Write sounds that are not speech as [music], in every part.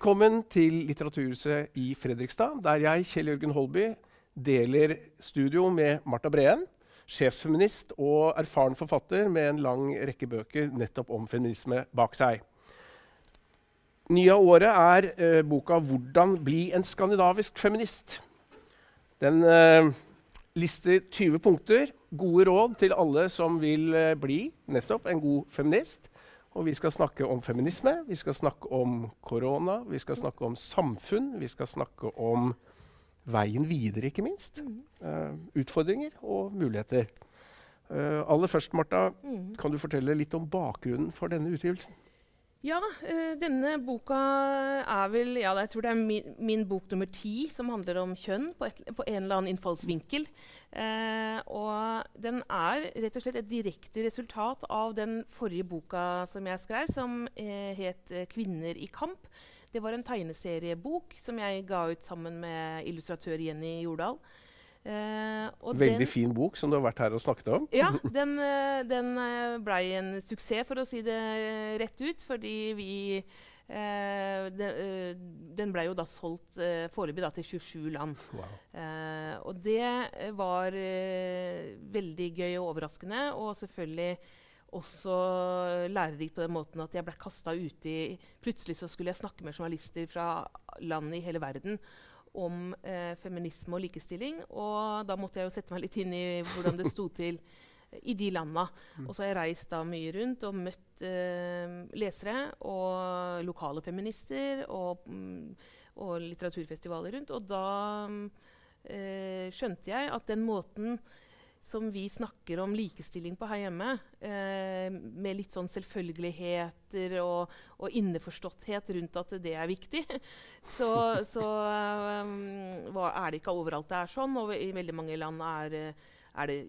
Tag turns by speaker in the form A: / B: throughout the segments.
A: Velkommen til Litteraturhuset i Fredrikstad, der jeg, Kjell Jørgen Holby, deler studio med Marta Breen, sjefsfeminist og erfaren forfatter med en lang rekke bøker nettopp om feminisme bak seg. Ny av året er eh, boka 'Hvordan bli en skandinavisk feminist'. Den eh, lister 20 punkter, gode råd til alle som vil eh, bli nettopp en god feminist. Og vi skal snakke om feminisme, vi skal snakke om korona, vi skal snakke om samfunn, vi skal snakke om veien videre, ikke minst. Uh, utfordringer og muligheter. Uh, aller først, Marta, mm. kan du fortelle litt om bakgrunnen for denne utgivelsen?
B: Ja, uh, denne boka er vel ja, Jeg tror det er min, min bok nummer ti som handler om kjønn på, et, på en eller annen innfallsvinkel. Eh, og den er rett og slett et direkte resultat av den forrige boka som jeg skrev, som eh, het 'Kvinner i kamp'. Det var en tegneseriebok som jeg ga ut sammen med illustratør Jenny Jordal.
A: Uh, Veldig den, fin bok som du har vært her og snakket om.
B: Ja, [laughs] den, uh, den uh, blei en suksess, for å si det rett ut. Fordi vi Den, den blei jo da solgt uh, foreløpig til 27 land. Wow. og det var veldig gøy og overraskende. Og selvfølgelig også lærerikt på den måten at jeg ble kasta uti Plutselig så skulle jeg snakke med journalister fra land i hele verden om eh, feminisme og likestilling. Og da måtte jeg jo sette meg litt inn i hvordan det sto til i de landa. Mm. Og så har jeg reist da mye rundt og møtt eh, lesere og lokale feminister og, mm, og, litteraturfestivaler rundt. Og da eh, skjønte jeg at den måten som vi snakker om likestilling på her hjemme, eh, med litt sånn selvfølgeligheter og, og, innforståtthet rundt at det er viktig, [laughs] så, så um, er det ikke overalt det er sånn. Og i veldig mange land er, er det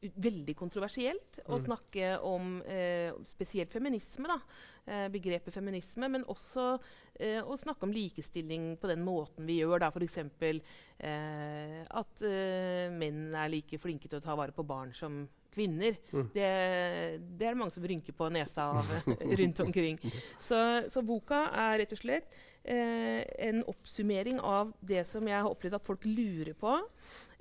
B: veldig kontroversielt å mm. snakke om eh, spesielt feminisme. da, eh, Begrepet feminisme, men også eh, å snakke om likestilling på den måten vi gjør. F.eks. Eh, at eh, menn er like flinke til å ta vare på barn som kvinner. Mm. Det, det, er det mange som rynker på nesa av [laughs] rundt omkring. Så, så, boka er rett og slett eh, en oppsummering av det som jeg har opplevd at folk lurer på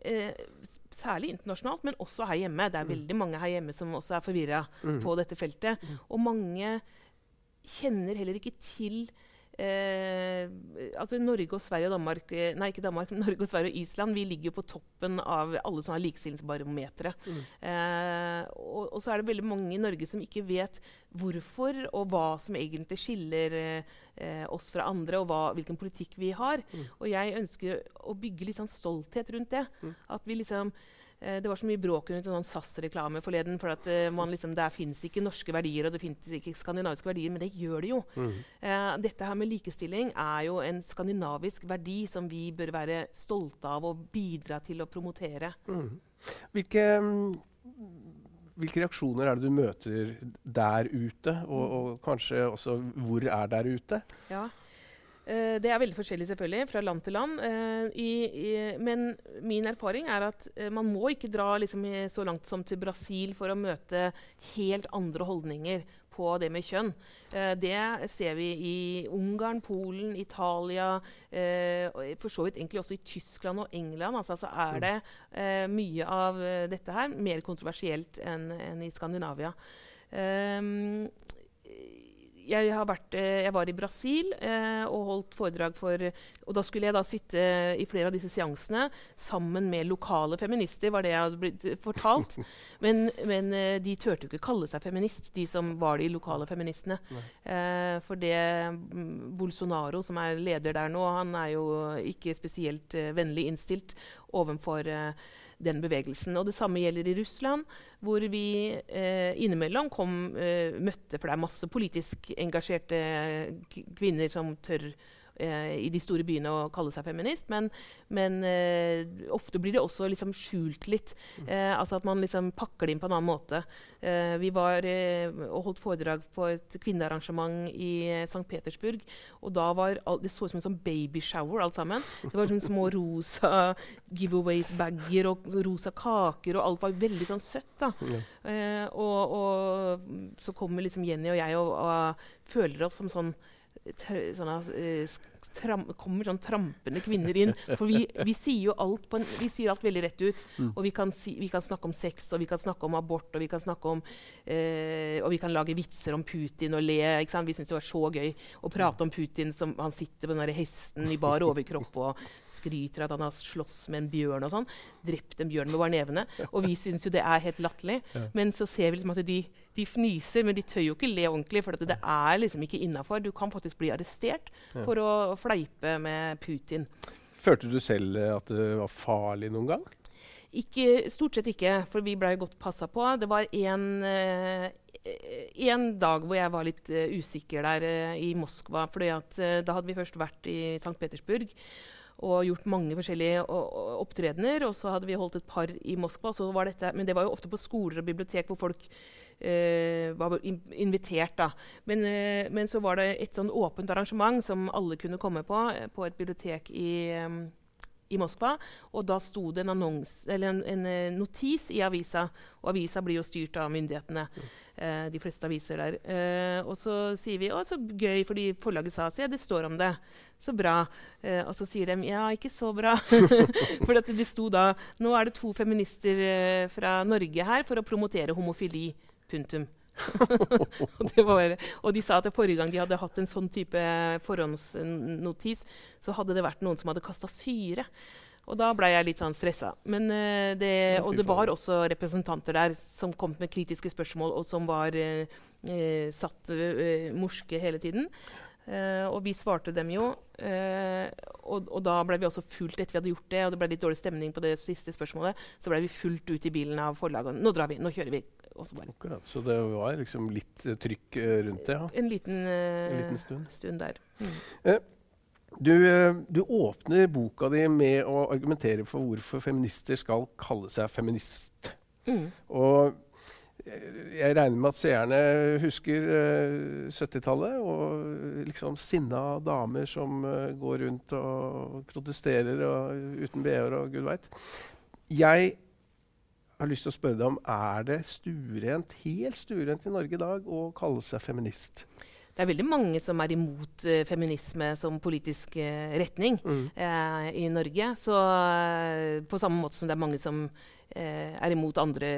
B: eh, særlig internasjonalt, men også her hjemme. Det er mm. veldig mange her hjemme som også er forvirra mm. på dette feltet. Mm. Og mange kjenner heller ikke til Eh, altså Norge og Sverige og Danmark eh, Nei, ikke Danmark, [laughs] Norge og Sverige og Island vi ligger jo på toppen av alle sånne likestillingsbarometere. Mm. Eh, og, og, så er det veldig mange i Norge som ikke vet hvorfor og hva som egentlig skiller eh, oss fra andre, og hva, hvilken politikk vi har. Mm. Og jeg ønsker å bygge litt sånn stolthet rundt det. Mm. At vi liksom det var så mye bråk rundt en sånn SAS-reklame forleden. For at uh, man liksom, Der fins ikke norske verdier, og det fins ikke skandinaviske verdier. Men det gjør det jo. Mm. Eh, dette her med likestilling er jo en skandinavisk verdi som vi bør være stolte av og bidra til å promotere. Mm.
A: Hvilke, hvilke, reaksjoner er det du møter der ute? Og, og kanskje også hvor er der ute?
B: Ja. Uh, det er veldig forskjellig selvfølgelig fra land til land. Uh, i, i, men min erfaring er at uh, man må ikke dra liksom, så langt som til Brasil for å møte helt andre holdninger på det med kjønn. det ser vi i Ungarn, Polen, Italia, for så vidt egentlig også i Tyskland og England. Altså, så er det mye av dette her mer kontroversielt enn en i Skandinavia. Um, jeg, vært, eh, jeg, var i Brasil eh, og holdt foredrag for Og da skulle jeg da sitte i flere av disse seansene sammen med lokale feminister, var det jeg hadde blitt fortalt. [laughs] Men, men eh, de turte jo ikke kalle seg feminist, de som var de lokale feministene. Eh, for det mm, Bolsonaro, som er leder der nå, han er jo ikke spesielt eh, vennlig innstilt overfor eh, den bevegelsen. Og det samme gjelder i Russland, hvor vi eh, innimellom kom, eh, møtte For det er masse politisk engasjerte kvinner som tør i de store byene å kalle seg feminist, men, men eh, ofte blir det også liksom skjult litt. Eh, altså at man liksom pakker det inn på en annen måte. Eh, vi var eh, og holdt foredrag på et kvinnearrangement i eh, St. Petersburg. Og da var all, det så ut som en sånn babyshower alt sammen. Det var sånn små rosa giveaways-bager og rosa kaker, og alt var veldig sånn søtt. da. Ja. Og, og, så kommer liksom Jenny og jeg og, og føler oss som sånn sånne uh, tram, kommer sånn trampende kvinner inn. For vi, vi sier jo alt, en, vi sier alt veldig rett ut. Mm. Og vi kan, si, vi kan, snakke om sex, og vi kan snakke om abort, og vi kan snakke om eh, Og vi kan lage vitser om Putin og le. Vi syns det var så gøy å prate om Putin som han sitter på den hesten i bar overkropp og skryter at han har slåss med en bjørn og sånn. Drept en bjørn med bare nevene. Og vi syns jo det er helt latterlig. Men så ser vi liksom at de de fniser, men de tør jo ikke le ordentlig. For det er liksom ikke innafor. Du kan faktisk bli arrestert ja. for å fleipe med Putin.
A: Følte du selv at det var farlig noen gang?
B: Ikke, stort sett ikke, for vi blei godt passa på. Det var en, uh, en, dag hvor jeg var litt uh, usikker der i Moskva. fordi Da hadde vi først vært i St. Petersburg og gjort mange forskjellige opptredener. Og så hadde vi holdt et par i Moskva. Dette, men det var jo ofte på skoler og bibliotek hvor folk eh, var invitert. da. Men, eh, men, så var det et sånn åpent arrangement som alle kunne komme på, eh, på et bibliotek i, i Moskva. Og da sto det en, annons, en, en, eh, notis i avisa, og avisa blir jo styrt av myndighetene. Eh, de fleste aviser der. Eh, og så sier vi 'Å, så gøy', fordi forlaget sa så ja, det står om det. Så bra. Eh, og så sier de 'ja, ikke så bra'. [laughs] for det sto da 'Nå er det to feminister fra Norge her for å promotere homofili'. Punktum. [laughs] var, og, de sa at forrige gang de hadde hatt en sånn type forhåndsnotis, så hadde det vært noen som hadde kasta syre. Og da ble jeg litt sånn stressa. Men, uh, det, og det var også representanter der som kom med kritiske spørsmål, og som var uh, uh, satt morske hele tiden. Uh, og vi svarte dem jo. Uh, og, og, da ble vi også fulgt etter vi hadde gjort det, og det ble litt dårlig stemning på det siste spørsmålet. Så ble vi fulgt ut i bilen av forlaget. Nå drar vi, nå kjører vi.
A: Akkurat, Så det var liksom litt uh, trykk rundt det? Ja.
B: En liten, en liten stund. stund. der.
A: Mm. Du, du, åpner boka di med å argumentere for hvorfor feminister skal kalle seg feminist. Mm. Og jeg regner med at seerne husker uh, 70-tallet og liksom sinna damer som uh, går rundt og protesterer og, uten BH-er og gud veit. Jeg har lyst til å spørre deg om er det stuerent, helt stuerent i Norge i dag å kalle seg feminist?
B: Det er veldig mange som er imot uh, feminisme som politisk retning mm. i Norge. Så på samme måte som det er mange som Eh, er imot andre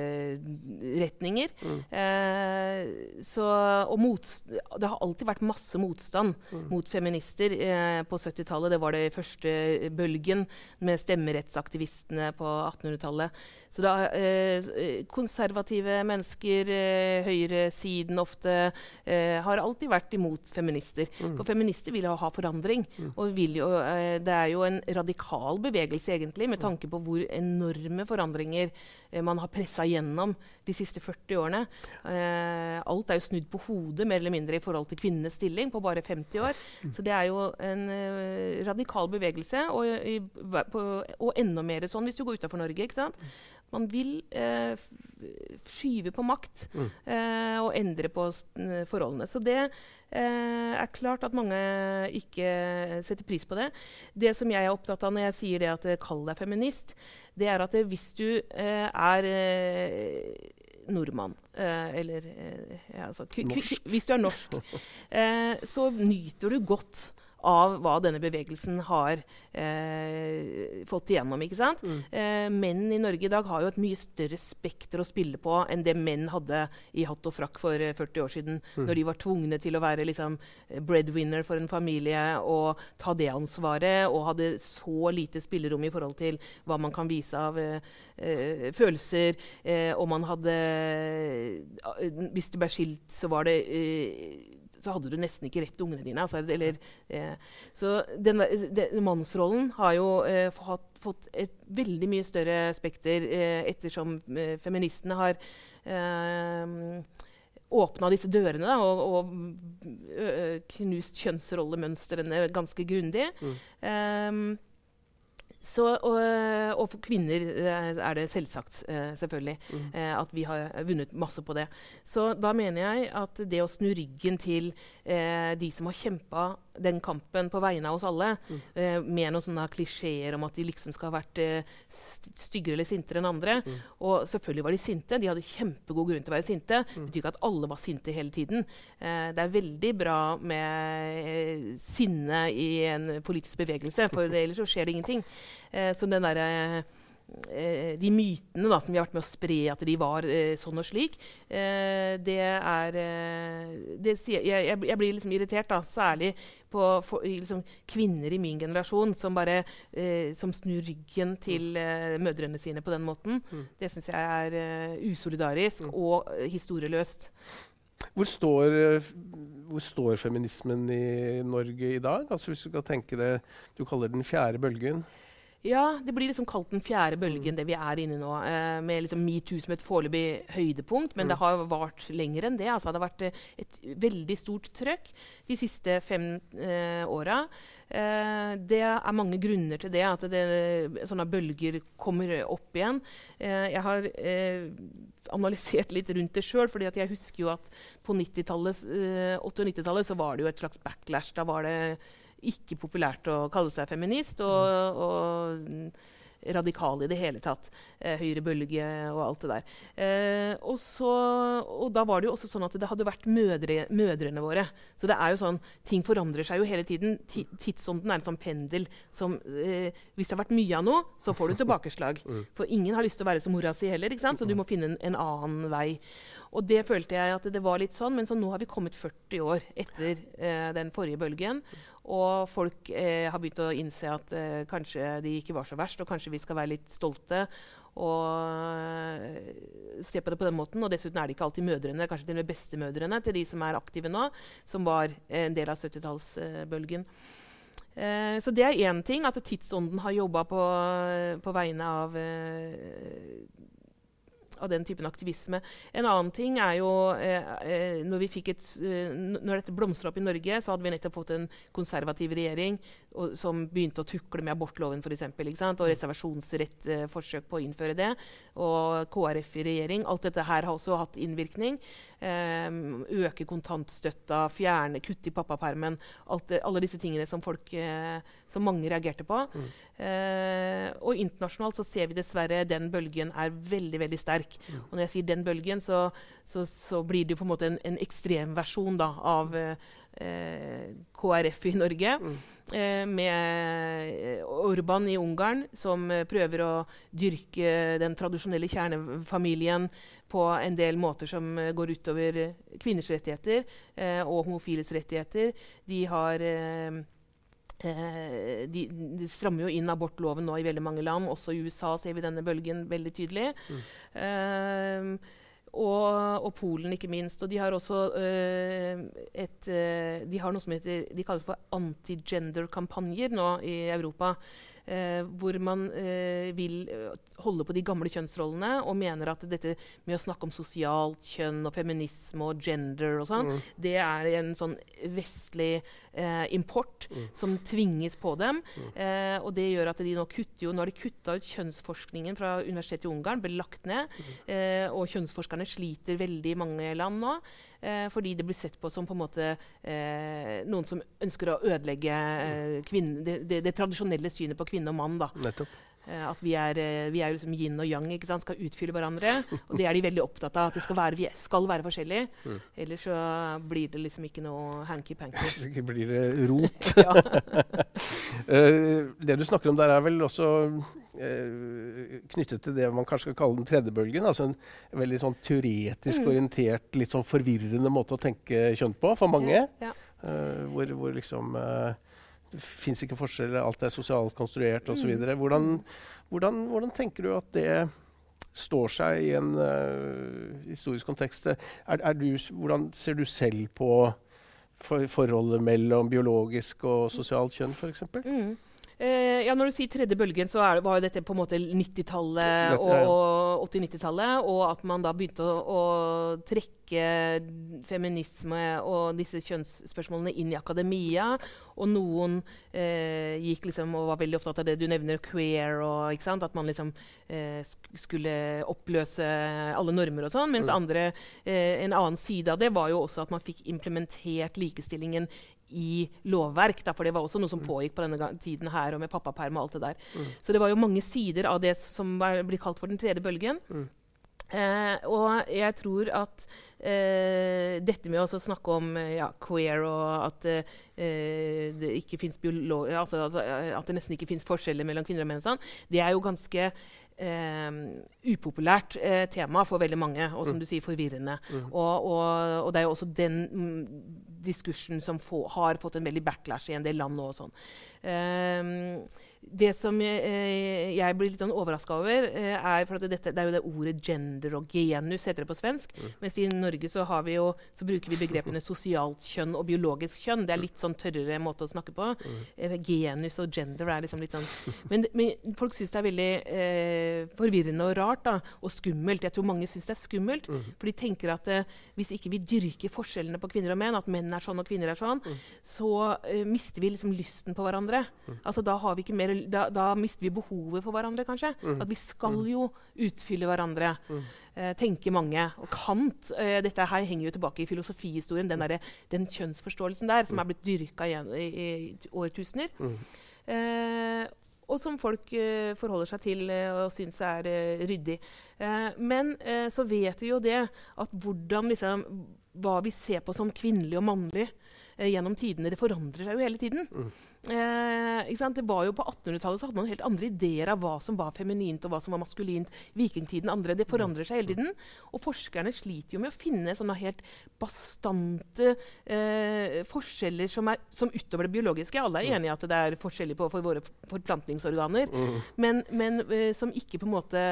B: retninger. Mm. Eh, så, og det har alltid vært masse motstand mm. mot feminister eh, på 70-tallet. Det var det første bølgen med stemmerettsaktivistene på 1800-tallet. Så da, eh, konservative mennesker, eh, høyresiden ofte, eh, har alltid vært imot feminister. Mm. For feminister vil ha forandring. Mm. Og jo, eh, det er jo en radikal bevegelse, egentlig, med tanke på hvor enorme forandringer eh, man har pressa gjennom de siste 40 årene. Eh, alt er jo snudd på hodet mer eller mindre i forhold til kvinnenes stilling på bare 50 år. Så det er jo en radikal bevegelse, og, i, på, og enda mer sånn hvis du går utafor Norge. ikke sant? Man vil eh, skyve på makt mm. eh, og endre på forholdene. Så det eh, er klart at mange ikke setter pris på det. Det som jeg er opptatt av når jeg sier det at kall deg feminist, det er at hvis du eh, er eh, nordmann, eh, eller ja, altså, Hvis du er norsk, [laughs] så nyter du godt av hva denne bevegelsen har eh, fått igjennom. ikke sant? Mm. Eh, menn i Norge i dag har jo et mye større spekter å spille på enn det menn hadde i hatt og frakk for 40 eh, år siden, mm. når de var tvungne til å være liksom, breadwinner for en familie og ta det ansvaret, og hadde så lite spillerom i forhold til hva man kan vise av eh, eh følelser. Eh, og man hadde Hvis du ble skilt, så var det så hadde du nesten ikke rett til ungene dine. Altså, eller, eh, så denne, den, mannsrollen har jo eh, fått, fått, et veldig mye større spekter eh, ettersom eh, feministene har eh, åpna disse dørene da, og, og knust kjønnsrollemønstrene ganske grundig. Mm. Um, Så, og, og, for kvinner eh, er det selvsagt, uh, selvfølgelig, mm. uh, at vi har vunnet masse på det. Så da mener jeg at det å snu ryggen til eh, de som har kjempa den kampen på vegne av oss alle, mm. med noen sånne klisjeer om at de liksom skal ha vært styggere eller sintere enn andre mm. Og selvfølgelig var de sinte. De hadde kjempegod grunn til å være sinte. Det mm. betyr ikke at alle var sinte hele tiden. det er veldig bra med sinne i en politisk bevegelse, for [laughs] ellers så skjer det ingenting. Eh, så den der, eh, de mytene da, som vi har vært med å spre at de var eh, sånn og slik, eh, det er eh, det sier, jeg, jeg, blir liksom irritert, da, særlig på for, liksom, kvinner i min generasjon som bare eh, som snur ryggen til mødrene sine på den måten. Mm. Det syns jeg er usolidarisk mm. og historieløst.
A: Hvor står, hvor står, feminismen i Norge i dag? Altså Hvis du kan tenke det du kaller den fjerde bølgen?
B: Ja, det blir liksom kalt den fjerde bølgen, mm. det vi er inne i nå. Eh, med liksom metoo som et foreløpig høydepunkt. Men mm. det har vart lenger enn det. Altså, det har vært eh, et veldig stort trøkk de siste fem eh, åra. Eh, det er mange grunner til det, at det, sånne bølger kommer opp igjen. Eh, jeg har eh, analysert litt rundt det sjøl, for jeg husker jo at på 90-tallet, 80- og 90-tallet så var det jo et slags backlash. Da var det ikke populært å kalle seg feminist og, og radikal i det hele tatt. Eh, høyre bølge og alt det der. Eh, og, så, og, da var det jo også sånn at det hadde vært mødre, mødrene våre. Så det er jo sånn, ting forandrer seg jo hele tiden. T tidsånden er en sånn pendel som eh, Hvis det har vært mye av noe, så får du [laughs] tilbakeslag. Mm. For ingen har lyst til å være som mora si heller, ikke sant? så du må finne en, en annen vei. Og det følte jeg at det var litt sånn, men så nå har vi kommet 40 år etter eh, den forrige bølgen. Og folk eh, har begynt å innse at eh, kanskje de ikke var så verst, og kanskje vi skal være litt stolte og eh, se på det på den måten. Og dessuten er det ikke alltid mødrene, kanskje til og med bestemødrene til de som er aktive nå, som var en del av 70-tallsbølgen. Eh, så det er én ting, at tidsånden har jobba på, på, vegne av eh, av den typen aktivisme. En annen ting er jo eh, eh når, et, eh, når, dette blomstra opp i Norge, så hadde vi nettopp fått en konservativ regjering og, som begynte å tukle med abortloven f.eks. Og reservasjonsrett, eh, forsøk på å innføre det. Og KrF i regjering. Alt dette her har også hatt innvirkning. Um, øke kontantstøtta, fjerne, kutte i pappapermen. alle disse tingene som, folk, uh, som mange reagerte på. Mm. Uh, og internasjonalt så ser vi dessverre den bølgen er veldig veldig sterk. Mm. Og når jeg sier den bølgen, så, så, så blir det jo på en måte en, en ekstremversjon av eh, KrF i Norge. Mm. Eh, med Orban i Ungarn, som prøver å dyrke den tradisjonelle kjernefamilien på en del måter som går utover kvinners rettigheter eh, og homofiles rettigheter. De har de, de, strammer jo inn abortloven nå i veldig mange land. Også i USA ser vi denne bølgen veldig tydelig. Mm. Og, og, Polen, ikke minst. Og de har også et De har noe som heter, de kaller for anti-gender-kampanjer nå i Europa. Eh, hvor man eh, vil eh, holde på de gamle kjønnsrollene og mener at dette med å snakke om sosialt kjønn og feminisme og gender og sånn, mm. det er en sånn vestlig eh, import mm. som tvinges på dem. Mm. Eh, og det gjør at de nå kutter jo Nå har de kutta ut kjønnsforskningen fra universitetet i Ungarn, ble lagt ned. Mm. Eh, og kjønnsforskerne sliter veldig i mange land nå. Eh, fordi det blir sett på som på en måte eh, noen som ønsker å ødelegge eh, kvinne, det, det, det, tradisjonelle synet på kvinne og mann. da.
A: Nettopp.
B: Eh, at vi er, eh, vi er liksom yin og yang, ikke sant? skal utfylle hverandre. Og det er de veldig opptatt av. At det skal være, vi skal være forskjellige. Mm. Ellers så blir det liksom ikke noe hanky-panky. [laughs]
A: Så blir det rot. [laughs] uh, [laughs] det du snakker om der, er vel også uh, knyttet til det man kanskje skal kalle den tredje bølgen. Altså en veldig sånn teoretisk mm. orientert, litt sånn forvirrende måte å tenke kjønn på for mange. Ja, ja. Uh, hvor, hvor, liksom det fins ikke forskjeller, alt er sosialt konstruert osv. Mm. Hvordan, hvordan, hvordan tenker du at det står seg i en uh, historisk kontekst? Er, er du, hvordan ser du selv på for, forholdet mellom biologisk og sosialt kjønn, f.eks.? Mm.
B: Eh, ja, Når du sier tredje bølgen, så er, var jo dette på en måte 90-tallet og, og 80-90-tallet. Og at man da begynte å, å, trekke feminisme og disse kjønnsspørsmålene inn i akademia. Og noen eh, gikk liksom og var veldig opptatt av det du nevner, queer. Og, At man liksom eh, skulle oppløse alle normer og sånn. Mens mm. andre, en annen side av det var jo også at man fikk implementert likestillingen i lovverk. Da, for det var også noe som mm. pågikk på denne tiden her, og med pappaperm og alt det der. Mm. Så det var jo mange sider av det som blir kalt for den tredje bølgen. Mm. Eh, og jeg tror at eh, dette med å snakke om eh, ja, queer og at eh, det ikke altså, at det nesten ikke fins forskjeller mellom kvinner og menn, sånn, det er jo ganske eh, upopulært eh, tema for veldig mange, og som mm. du sier, forvirrende. Mm. Og, og, og, det er jo også den mm, diskursen som få, har fått en veldig backlash i en del land nå. og sånn. Um, det som eh, jeg blir litt sånn overraska over, eh, er for at dette, det er jo det ordet gender og genus heter det på svensk. Mm. Mens i Norge så, jo, så, bruker vi begrepene sosialt kjønn og biologisk kjønn. Det er litt sånn tørrere måte å snakke på. Mm. Eh, genus og gender er liksom litt sånn Men, men folk syns det er veldig eh, forvirrende og rart da, og skummelt. Jeg tror mange syns det er skummelt, mm. for de tenker at eh, hvis ikke vi dyrker forskjellene på kvinner og menn, at menn er sånn og kvinner er sånn, mm. så eh, mister vi liksom lysten på hverandre. Mm. Altså Da har vi ikke mer da, da, mister vi behovet for hverandre, kanskje. Mm. At vi skal mm. jo utfylle hverandre. Eh, tenker mange. Og Kant eh, Dette her henger jo tilbake i filosofihistorien. Den, der, den kjønnsforståelsen der som er blitt dyrka i, i, i årtusener. Mm. Eh, og som folk forholder seg til og syns er ryddig. men så vet vi jo det at hvordan liksom, hva vi ser på som kvinnelig og mannlig gjennom tidene, det forandrer seg jo hele tiden. Mm. Eh, det var jo På 1800-tallet så hadde man helt andre ideer av hva som var feminint og hva som var maskulint. Vikingtiden andre, Det forandrer seg hele tiden. Og forskerne sliter jo med å finne sånne helt bastante eh, forskjeller som er som utover det biologiske. Alle er enige i at det er forskjellig på for våre forplantningsorganer, mm. men, men eh, som ikke på en måte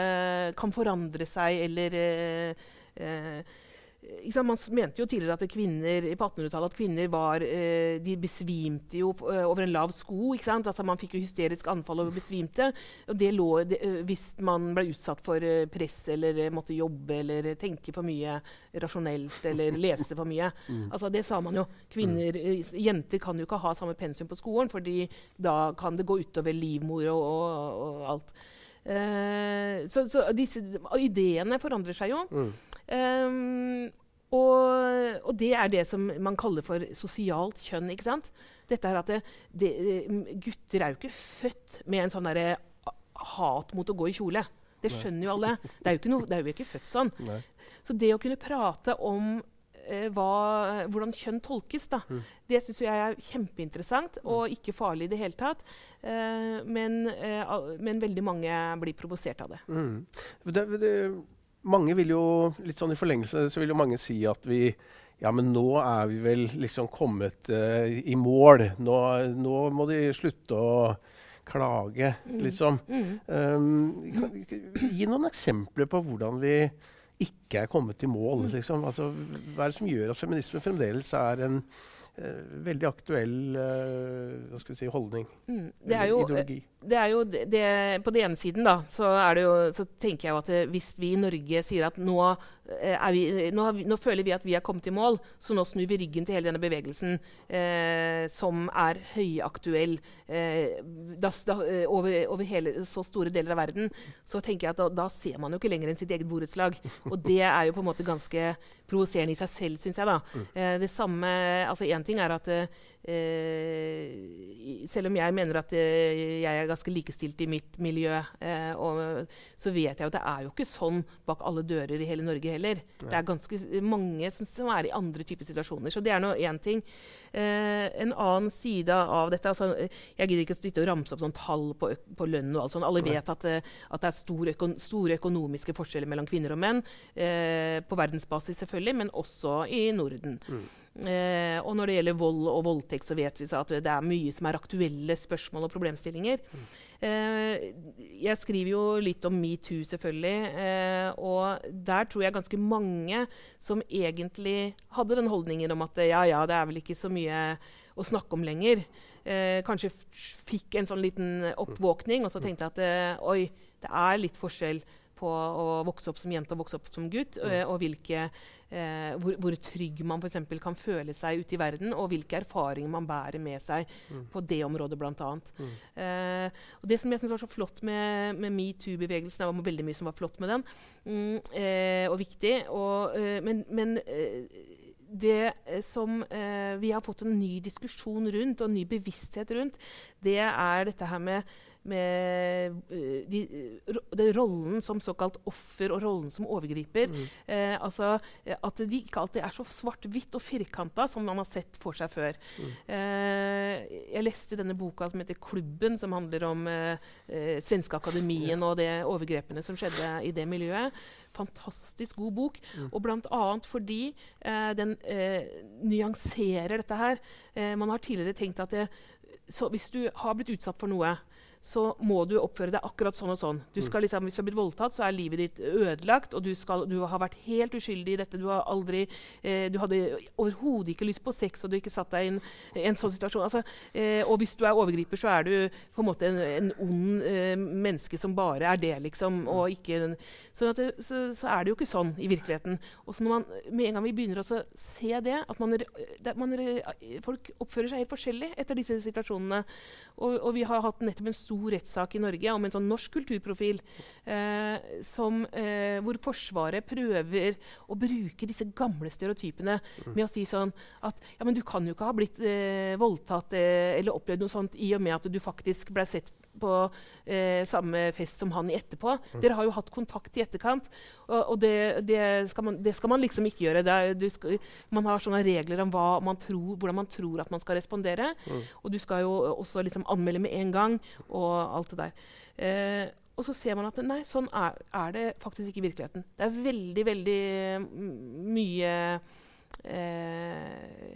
B: kan forandre seg eller eh, eh, man mente jo tidligere at kvinner på 1800-tallet at kvinner var, eh, de besvimte jo eh, over en lav sko. Altså man fikk jo hysterisk anfall og besvimte. Og det lå, det, eh, hvis man ble utsatt for press eller måtte jobbe eller tenke for mye rasjonelt eller [laughs] lese for mye. Mm. Altså det sa man jo. Kvinner, mm. Jenter kan jo ikke ha samme pensum på skolen, fordi da kan det gå utover livmor og, og, og alt. Uh, så, så disse ideene forandrer seg jo. Mm. Um, og, og, det er det som man kaller for sosialt kjønn. ikke sant? Dette her at det, det, Gutter er jo ikke født med en sånn derre hat mot å gå i kjole. Det skjønner jo alle. Det er jo ikke, noe, det er jo ikke født sånn. Nei. Så det å kunne prate om eh, hva, hvordan kjønn tolkes, da, mm. det syns jeg er kjempeinteressant mm. og ikke farlig i det hele tatt. Eh, men, eh, men, veldig mange blir provosert av det. Mm.
A: det, det mange vil jo, litt sånn i forlengelse, så vil jo mange si at vi ja, men nå er vi vel liksom kommet uh, i mål. Nå, nå, må de slutte å klage, mm. liksom. Mm. Um, gi noen eksempler på hvordan vi ikke er kommet i mål. Liksom. Altså, hva er det som gjør at feminisme fremdeles er en uh, veldig aktuell uh, si, holdning? Mm.
B: Det er jo, ideologi? Det er jo det, På den ene siden da, så, jo, så tenker jeg at det, hvis vi i Norge sier at nå, eh, vi, nå, vi, nå, føler vi at vi er kommet i mål, så nå snur vi ryggen til hele denne bevegelsen eh, som er høyaktuell eh, da, da, eh, over, over, hele, så store deler av verden, så tenker jeg at da, da ser man jo ikke lenger enn sitt eget borettslag. Og det er jo på en måte ganske provoserende i seg selv, syns jeg. da. Mm. Eh, det samme, altså Én ting er at Eh, selv om jeg mener at eh, jeg er ganske likestilt i mitt miljø, eh, og, så vet jeg at det er jo ikke sånn bak alle dører i hele Norge heller. Ja. Det er ganske mange som, som, er i andre typer situasjoner. Så det er nå én ting. Eh, en annen side av dette altså, Jeg gidder ikke å sitte og ramse opp sånn tall på, på, lønn. og alt sånt. Alle vet at, at det er store, øko store, økonomiske forskjeller mellom kvinner og menn. Eh, på verdensbasis selvfølgelig, men også i Norden. Mm. Eh, og når det gjelder vold og voldtekt, så vet vi at det er mye som er aktuelle spørsmål og problemstillinger. Mm. Eh, jeg skriver jo litt om metoo, selvfølgelig. Eh, og der tror jeg ganske mange som egentlig hadde den holdningen om at ja, ja, det er vel ikke så mye å snakke om lenger. eh, kanskje fikk en sånn liten oppvåkning, og så tenkte jeg at eh, oi, det er litt forskjell på å vokse opp som jente og vokse opp som gutt, mm. og hvilke, eh, hvor, hvor, trygg man for kan føle seg ute i verden, og hvilke erfaringer man bærer med seg mm. på det området, bl.a. Mm. Eh, og det som jeg synes var så flott med, med metoo-bevegelsen, det var veldig mye som var flott med den, mm, eh, og viktig, og, eh, men, men eh, det som eh, vi har fått en ny diskusjon rundt, og en ny bevissthet rundt, det er dette her med med uh, de, de, rollen som såkalt offer og rollen som overgriper. Mm. Eh, altså At de ikke alltid er så svart-hvitt og firkanta som man har sett for seg før. Mm. Eh, jeg leste denne boka som heter 'Klubben', som handler om eh, Svenske Akademien ja. og de overgrepene som skjedde i det miljøet fantastisk god bok. Mm. Og bl.a. fordi eh, den eh, nyanserer dette her. Eh, man har tidligere tenkt at det, hvis du har blitt utsatt for noe, så må du oppføre deg akkurat sånn og sånn. Du mm. skal liksom, hvis du har blitt voldtatt, så er livet ditt ødelagt, og du, skal, du har vært helt uskyldig i dette. Du, har aldri, eh, du hadde overhodet ikke lyst på sex, og du ikke satt deg i en, sånn situasjon. Altså, eh, og hvis du er overgriper, så er du på en måte en, en ond eh, menneske som bare er det, liksom. Mm. og ikke en, sånn det, så, så, er det jo ikke sånn i virkeligheten. Og så når man, med en gang vi begynner å se det, at man, det, man, folk oppfører seg helt forskjellig etter disse situasjonene, og, og vi har hatt nettopp en stor stor rettssak i Norge om en sånn norsk kulturprofil eh, som, eh, hvor Forsvaret prøver å bruke disse gamle stereotypene mm. med å si sånn at ja, men du kan jo ikke ha blitt eh, voldtatt eh, eller opplevd noe sånt i og med at du faktisk ble sett på eh, samme fest som han i etterpå. Mm. Dere har jo hatt kontakt i etterkant, og, og det, det, skal man, det, skal man, liksom ikke gjøre. Er, skal, man har sånne regler om man tror, hvordan man tror at man skal respondere. Mm. Og du skal jo også liksom anmelde med en gang, og alt det der. Eh, og så ser man at nei, sånn er, er, det faktisk ikke i virkeligheten. Det er veldig, veldig mye eh,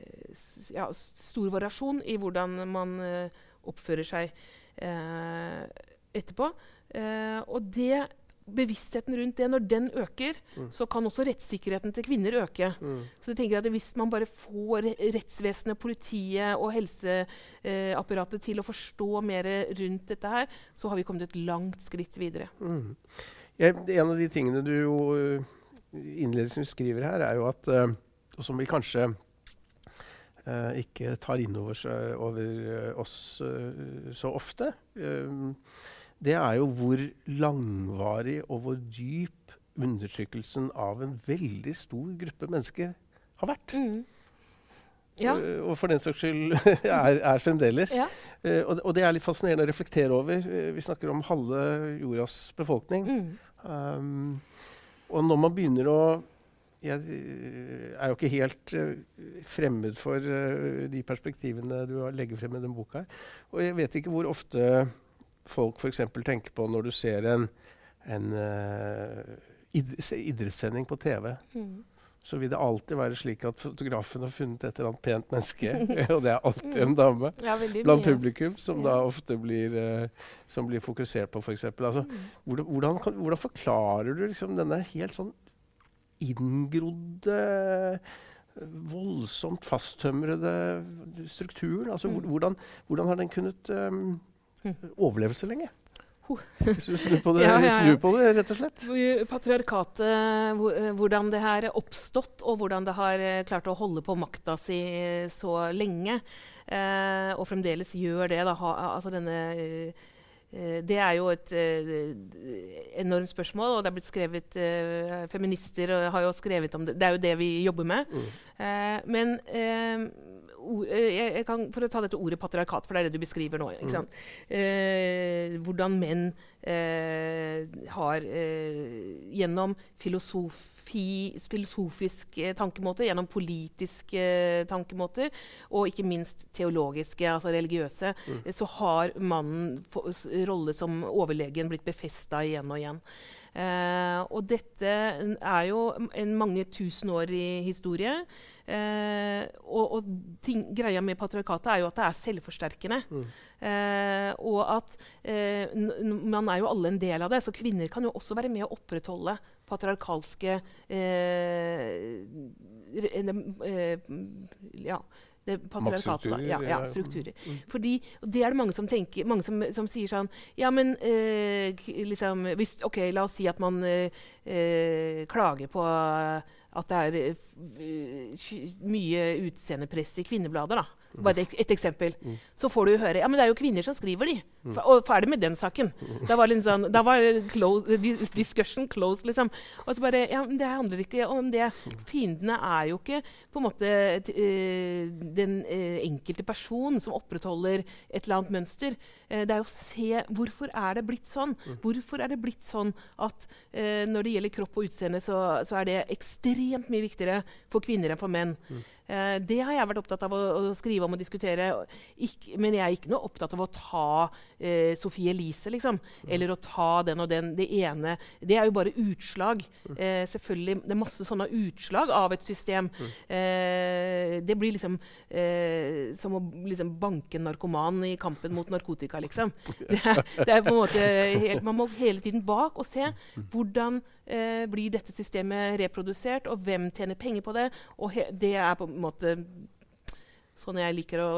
B: ja, stor variasjon i hvordan man eh, oppfører seg etterpå. Eh, og det, bevisstheten rundt det, når den øker, mm. så kan også rettssikkerheten til kvinner øke. Mm. Så jeg tenker at Hvis man bare får rettsvesenet, politiet og helseapparatet til å forstå mer rundt dette her, så har vi kommet et langt skritt videre. Mm.
A: Jeg, en av de tingene du jo eh, innledningsvis skriver her, er jo at og som vi kanskje ikke tar inn over, over oss uh, så ofte. Det er jo hvor langvarig og hvor dyp undertrykkelsen av en veldig stor gruppe mennesker har vært. Mm. Ja. Og for den saks skyld [laughs] er, er fremdeles. Ja. Og, og, det er litt fascinerende å reflektere over. Vi snakker om halve jordas befolkning. Mm. Um, og når man begynner å jeg eh, er jo ikke helt uh, fremmed for uh, de perspektivene du legger frem i denne boka. her. Og jeg vet ikke hvor ofte folk f.eks. tenker på når du ser en, en idrettssending på TV. Mm. Så vil det alltid være slik at fotografen har funnet et eller annet pent menneske, [laughs] [laughs] og det er alltid en dame ja, blant publikum, som ja. da ofte blir, som blir fokusert på, f.eks. Altså, mm. hvordan, hvordan, hvordan, forklarer du liksom denne helt sånn inngrodde, voldsomt fasttømrede strukturen. Altså, mm. hvordan, hvordan, har den kunnet um, overleve så lenge? Snu på, det, [laughs] ja, ja, ja. på det, rett og slett.
B: Patriarkatet, eh, hvordan det har oppstått, og hvordan det har eh, klart å holde på makta si så lenge. Eh, og fremdeles gjør det. Da, ha, altså denne eh, Eh, det er jo et uh, enormt spørsmål, og det er blitt skrevet uh, Feminister har jo skrevet om det. Det er jo det vi jobber med. Mm. Men jeg, jeg kan, for å ta dette ordet patriarkat, for det er det du beskriver nå. Mm. hvordan menn har gjennom filosof filosofiske tankemåter, gjennom politiske tankemåter og ikke minst teologiske, altså religiøse, mm. så har mannen rolle som overlegen blitt befesta igjen og igjen. Uh, og dette er jo en mange tusen år i historie. Eh, og, og ting, greia med patriarkatet er jo at det er selvforsterkende. Mm. Eh, og at man er jo alle en del av det, så kvinner kan jo også være med å opprettholde patriarkalske ja, det patriarkatet. da. Ja, ja, strukturer.
A: Mm.
B: Fordi, og det er det mange som tenker, mange som, som sier sånn Ja, men eh, liksom hvis, OK, la oss si at man eh, klager på at det er eh, mye utseendepress i kvinneblader. da. Bare et, et eksempel.
A: Mm.
B: Så får du høre ja, men det er jo kvinner som skriver, de. F og ferdig med den saken. Da var, sånn, da var close, discussion closed, liksom. Og så bare, ja, men Det handler ikke om det. Fiendene er jo ikke på en måte eh, den eh, enkelte person som opprettholder et eller annet mønster. Eh, det er jo å se hvorfor er det blitt sånn. Hvorfor er det blitt sånn at eh, når det gjelder kropp og utseende, så, så er det ekstremt mye viktigere for kvinner enn for menn. Eh, det har jeg vært opptatt av å, å skrive om og diskutere. Ikk- men jeg er ikke noe opptatt av å ta eh, Sophie Elise, liksom. Eller å ta den og den. Det ene Det er jo bare utslag. Eh, selvfølgelig, Det er masse sånne utslag av et system. Eh, det blir liksom eh, som å liksom banke en narkoman i kampen mot narkotika, liksom. [laughs] Det er, det er på en måte helt, Man må hele tiden bak og se hvordan eh, blir dette systemet reprodusert, og hvem tjener penger på det. Og det er på måte sånn jeg liker å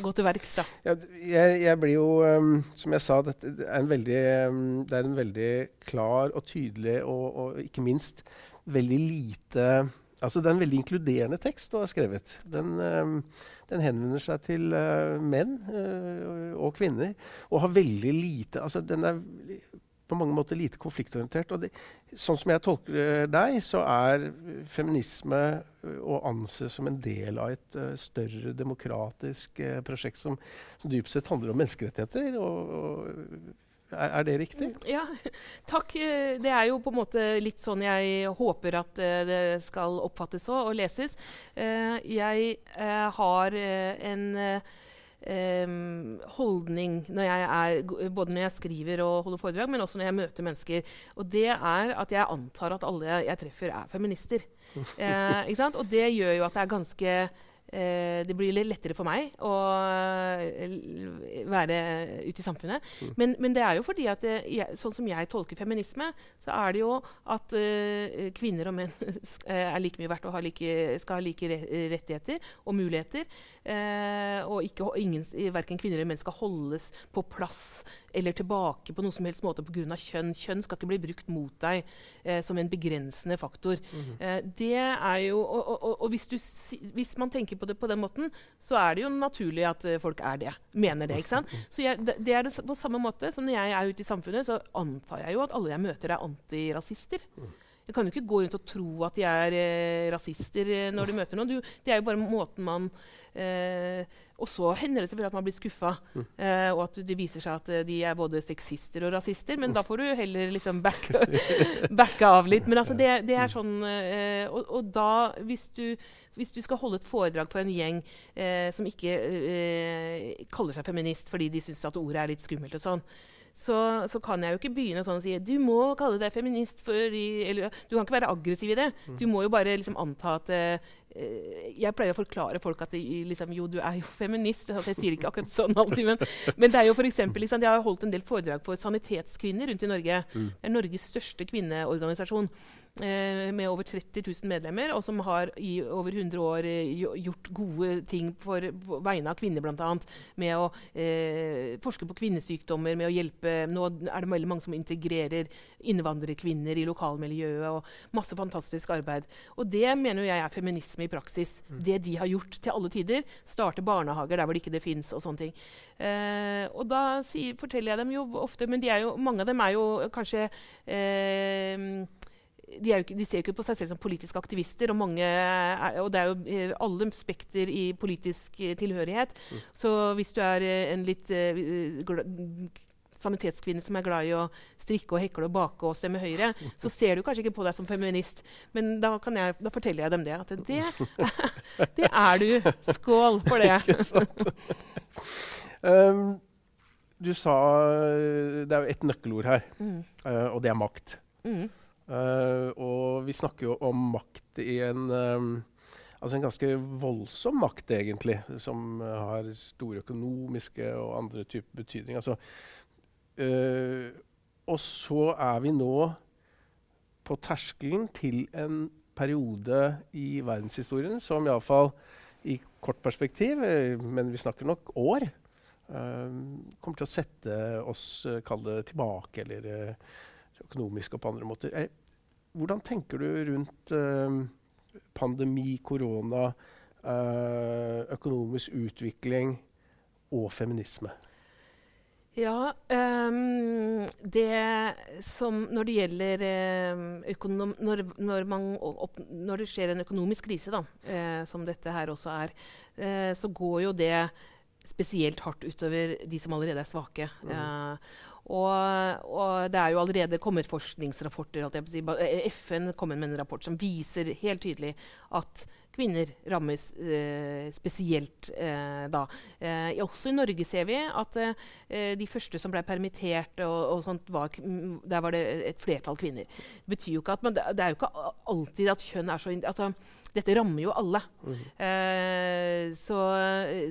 B: gå til verks. da.
A: Ja, jeg, jeg blir jo, um, som jeg sa, det er en veldig, um, det er en veldig klar og tydelig og, og ikke minst veldig lite Altså Det er en veldig inkluderende tekst du har skrevet. Den, um, den henvender seg til uh, menn uh, og kvinner og har veldig lite altså Den er på mange måter lite konfliktorientert. og det, Sånn som jeg tolker eh, deg, så er feminisme eh, å anse som en del av et uh, større demokratisk uh, prosjekt som, som dypt sett handler om menneskerettigheter. Og, og er, er det riktig?
B: Ja, [laughs] takk. Det er jo på en måte litt sånn jeg håper at det skal oppfattes og, og leses. Jeg har en eh, holdning når er, både når jeg skriver og holder foredrag, men også når jeg møter mennesker. Og det er at jeg antar at alle jeg treffer, er feminister. [laughs] Eh? Og det gjør jo at det er ganske det blir litt lettere for meg å eh, være ute i samfunnet. Men, men det er jo fordi at det, jeg, sånn som jeg tolker feminisme, så er det jo at eh, kvinner og menn [laughs] eh, er like mye verdt og har like, skal ha like rettigheter og muligheter. Eh, og ikke, ingen, verken kvinner eller menn skal holdes på plass eller tilbake på noen som helst måte pga. kjønn. Kjønn skal ikke bli brukt mot deg eh, som en begrensende faktor. Eh, det er jo, og og, og, hvis, du, hvis man tenker på det på den måten, så er det jo naturlig at eh, folk er det. Mener det. ikke sant? [laughs] Så jeg, det, det er det på samme måte som når jeg er ute i samfunnet, så antar jeg jo at alle jeg møter, er antirasister. Jeg kan jo ikke gå rundt og tro at de er eh, rasister eh, når du møter noen. Du, det er jo bare måten man eh, Og så hender det selvfølgelig at man blir skuffa, eh, og at det viser seg at eh, de er både sexister og rasister. Men da får du heller liksom [laughs] backe, backe av litt. Men altså det, det er sånn eh, og, og da, hvis du, hvis du skal holde et foredrag for en gjeng eh, som ikke eh, kaller seg feminist fordi de syns at ordet er litt skummelt og sånn, så, så kan jeg jo ikke begynne sånn og si du må kalle deg feminist fordi eller, Du kan ikke være aggressiv i det. Du må jo bare liksom anta at eh, Jeg pleier å forklare folk at de, liksom, jo, du er jo feminist. Altså, jeg sier det ikke akkurat sånn alltid, men, men det er jo for eksempel, liksom, jeg har holdt en del foredrag for sanitetskvinner rundt i Norge. Det er Norges største kvinneorganisasjon. Eh, med over 30 000 medlemmer, og som har i over 100 år eh, gjort gode ting for, på vegne av kvinner, bl.a. Med å eh, forske på kvinnesykdommer, med å hjelpe Nå er det veldig mange som integrerer innvandrerkvinner i lokalmiljøet, og masse fantastisk arbeid. Og det mener jo jeg er feminisme i praksis. Det de har gjort til alle tider. Starte barnehager der hvor det ikke det fins, og sånne ting. Eh, og da si, forteller jeg dem jo ofte Men de er jo, mange av dem er jo kanskje eh, de, jo ikke, de ser jo ikke på seg selv som politiske aktivister, og, mange er, og det er jo eh, alle spekter i politisk tilhørighet. tilhørighet. Så hvis du er eh, en litt gla, sanitetskvinne som er glad i å strikke og hekle og bake og stemme Høyre, så ser du kanskje ikke på deg som feminist. Men da, kan jeg, da forteller jeg dem det. At det, [laughs] det er du. Skål for det.
A: Ikke sant? um, du sa Det er jo ett nøkkelord her,
B: Mm.
A: uh, og det er makt.
B: Mm.
A: Uh, og vi snakker jo om makt i en um, Altså en ganske voldsom makt, egentlig, som eh, har store økonomiske og andre typer betydning. Altså, eh, og så er vi nå på terskelen til en periode i verdenshistorien som iallfall i kort perspektiv, eh, men vi snakker nok år, uh, kommer til å sette oss uh, det tilbake, eller uh, økonomisk og på andre måter. Eh, hvordan tenker du rundt pandemi, korona, økonomisk utvikling og feminisme?
B: Ja, um, det som Når det gjelder økonom, når, når, man, opp, når, det skjer en økonomisk krise, da, uh, som dette her også er, uh, så går jo det spesielt hardt utover de som allerede er svake. Mm. Uh, og, og, det er jo allerede kommet forskningsrapporter. Si. FN kommer med en rapport som viser helt tydelig at kvinner rammes eh, spesielt eh, da. Eh, også i Norge ser vi at eh, de første som ble permittert, og, og sånt, var, der var det et flertall kvinner. Det betyr jo ikke at men det, er jo ikke alltid at kjønn er så altså, Dette rammer jo alle. Mm. så,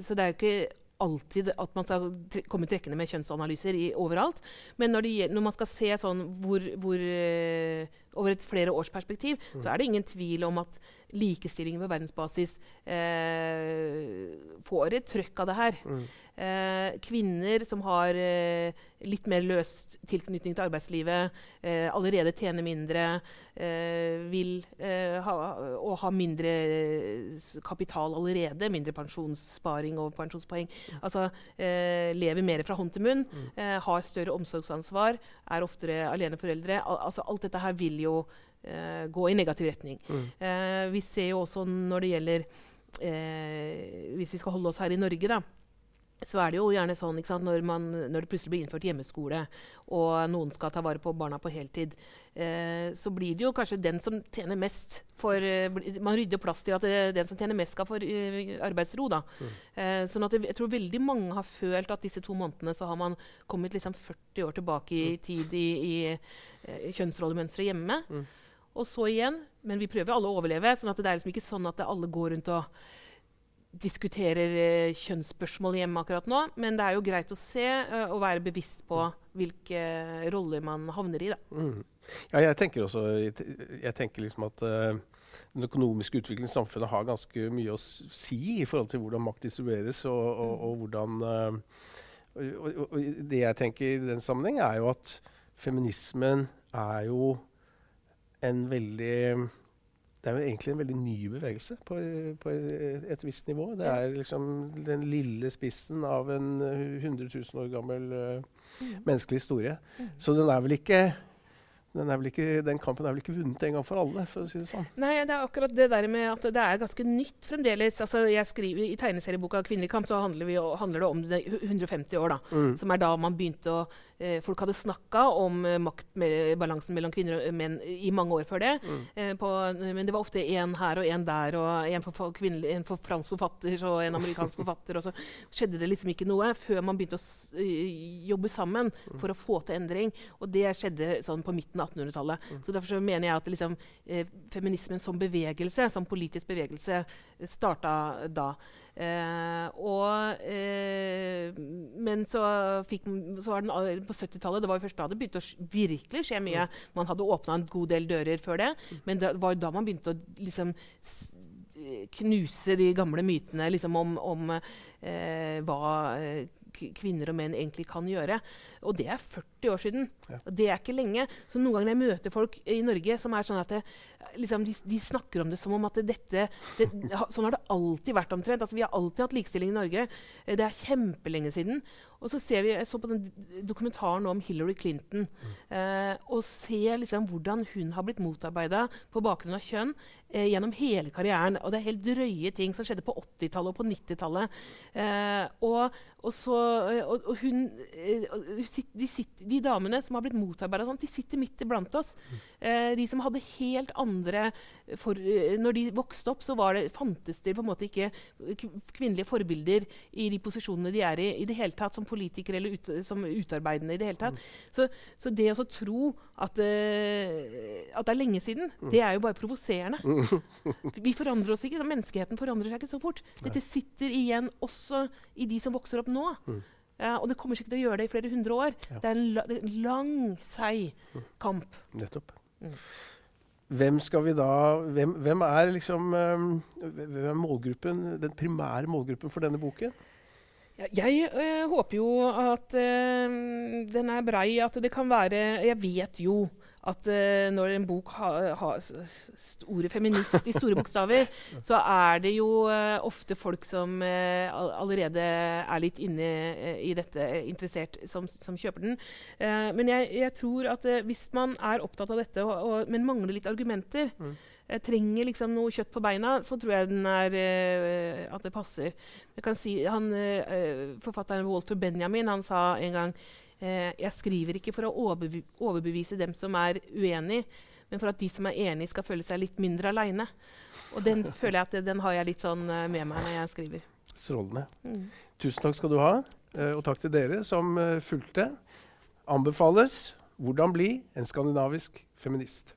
B: så det er jo ikke alltid at man skal komme trekkende med kjønnsanalyser i, overalt. Men når, de, når, man skal se sånn hvor, hvor, uh, over et flere års perspektiv, mm. så er det ingen tvil om at likestillingen på verdensbasis eh, får et trøkk av det her. Mm. Eh, kvinner som har litt mer løst tilknytning til arbeidslivet, allerede tjener mindre, vil ha, og ha mindre kapital allerede, mindre pensjonssparing og pensjonspoeng. Altså lever mer fra hånd til munn, mm. har større omsorgsansvar, er oftere aleneforeldre. Al altså, alt dette her vil jo gå i negativ retning. Mm. Uh, vi ser jo også når det gjelder uh, Hvis vi skal holde oss her i Norge, da, så er det jo gjerne sånn sant, når, man, når, det plutselig blir innført hjemmeskole, og noen skal ta vare på barna på heltid, eh, så blir det jo kanskje den som tjener mest for eh, Man rydder plass til at det, den som tjener mest, skal få uh, arbeidsro. da. Mm. Eh, sånn at det, jeg tror veldig mange har følt at disse to månedene så har man kommet liksom 40 år tilbake i mm. tid i, i, i kjønnsrollemønsteret hjemme. Mm. Og så igjen, men vi prøver alle å overleve. sånn at det er liksom ikke sånn at alle går rundt og diskuterer uh, kjønnsspørsmål hjemme akkurat nå. Men det er jo greit å se uh, og være bevisst på hvilke roller man havner i. Mm.
A: Ja, jeg tenker også jeg tenker liksom at uh, den økonomiske utviklingen i samfunnet har ganske mye å si i forhold til hvordan makt distribueres, og, og, og, og hvordan og, det jeg tenker i den sammenheng, er jo at feminismen er jo en veldig det er jo egentlig en veldig ny bevegelse på, på et visst nivå. Det er liksom den lille spissen av en 100 000 år gammel uh, menneskelig historie. Mm. Så den er vel ikke den, ikke, den, kampen er vel ikke vunnet en gang for alle? for å si det sånn.
B: Nei, det er akkurat det der med at det er ganske nytt fremdeles. Altså, jeg skriver I tegneserieboka 'Kvinnelig kamp' så handler, vi, handler, det om det 150 år. da, mm. Som er da man begynte å eh, Folk hadde snakka om eh, maktbalansen mellom kvinner og menn i mange år før det. Mm. Eh, på, men det var ofte én her og én der, og en for, en for, fransk forfatter og en amerikansk forfatter. Og så skjedde det liksom ikke noe før man begynte å jobbe sammen mm. for å få til endring. Og det skjedde sånn på midten av 1800-tallet. Mm. Så derfor så mener jeg at liksom, eh, feminismen som bevegelse, som politisk bevegelse, starta da. Eh, og, eh, men så, fikk, så var den på 70-tallet Det var jo først da det begynte å virkelig skje mye. Mm. Man hadde åpna en god del dører før det, mm. men det var jo da man begynte å liksom knuse de gamle mytene liksom, om, om eh, hva eh, kvinner og menn egentlig kan gjøre. Og det er 40 år siden. Ja. Og det er ikke lenge. Så noen ganger jeg møter folk i Norge som er sånn at det, liksom, de, de, snakker om det som om at dette det, Sånn har det alltid vært omtrent. Altså, vi har alltid hatt likestilling i Norge. Eh, det er kjempelenge siden. Og så ser vi, Jeg så på den dokumentaren om Hillary Clinton mm. eh, og ser liksom hvordan hun har blitt motarbeida på bakgrunn av kjønn eh, gjennom hele karrieren. Og det er helt drøye ting som skjedde på 80-tallet og på 90-tallet. Eh, og, og, så, og, og, hun, eh, de, sitter, de, damene som har blitt motarbeida, de sitter midt iblant oss. Mm. de som hadde helt andre for, Når de vokste opp, så det, fantes det på en måte ikke kvinnelige forbilder i de posisjonene de er i i det hele tatt. som politikere eller ut, som utarbeidende i det hele tatt. Mm. Så, så, det å tro at, uh, at, det er lenge siden, mm. det er jo bare provoserende. [laughs] Vi forandrer oss ikke. Menneskeheten forandrer seg ikke så fort. Dette sitter igjen også i de som vokser opp nå. Mm. Uh, og det kommer sikkert til å gjøre det i flere hundre år. Ja. Det er en, la, lang, seig mm. kamp.
A: Nettopp. Mm. Hvem skal vi da Hvem, hvem er liksom um, hvem er målgruppen, den primære målgruppen for denne boken?
B: Jeg øh, håper jo at øh, den er brei, at det kan være Jeg vet jo at uh, når en bok har ha, ordet 'feminist' i store bokstaver, [laughs] så er det jo uh, ofte folk som uh, allerede er litt inne i dette, interessert, som, som kjøper den. men jeg, jeg, tror at hvis man er opptatt av dette, og, og, men mangler litt argumenter mm. trenger liksom noe kjøtt på beina, så tror jeg er, at det passer. Jeg kan si, han, forfatteren Walter Benjamin han sa en gang jeg skriver ikke for å overbevise dem som er uenig, men for at de som er enig, skal føle seg litt mindre aleine. Og den [laughs] føler jeg at den har jeg litt sånn uh, med meg når jeg skriver.
A: Strålende. Mm. Tusen takk skal du ha, uh, og takk til dere som fulgte. Anbefales 'Hvordan bli en skandinavisk feminist'.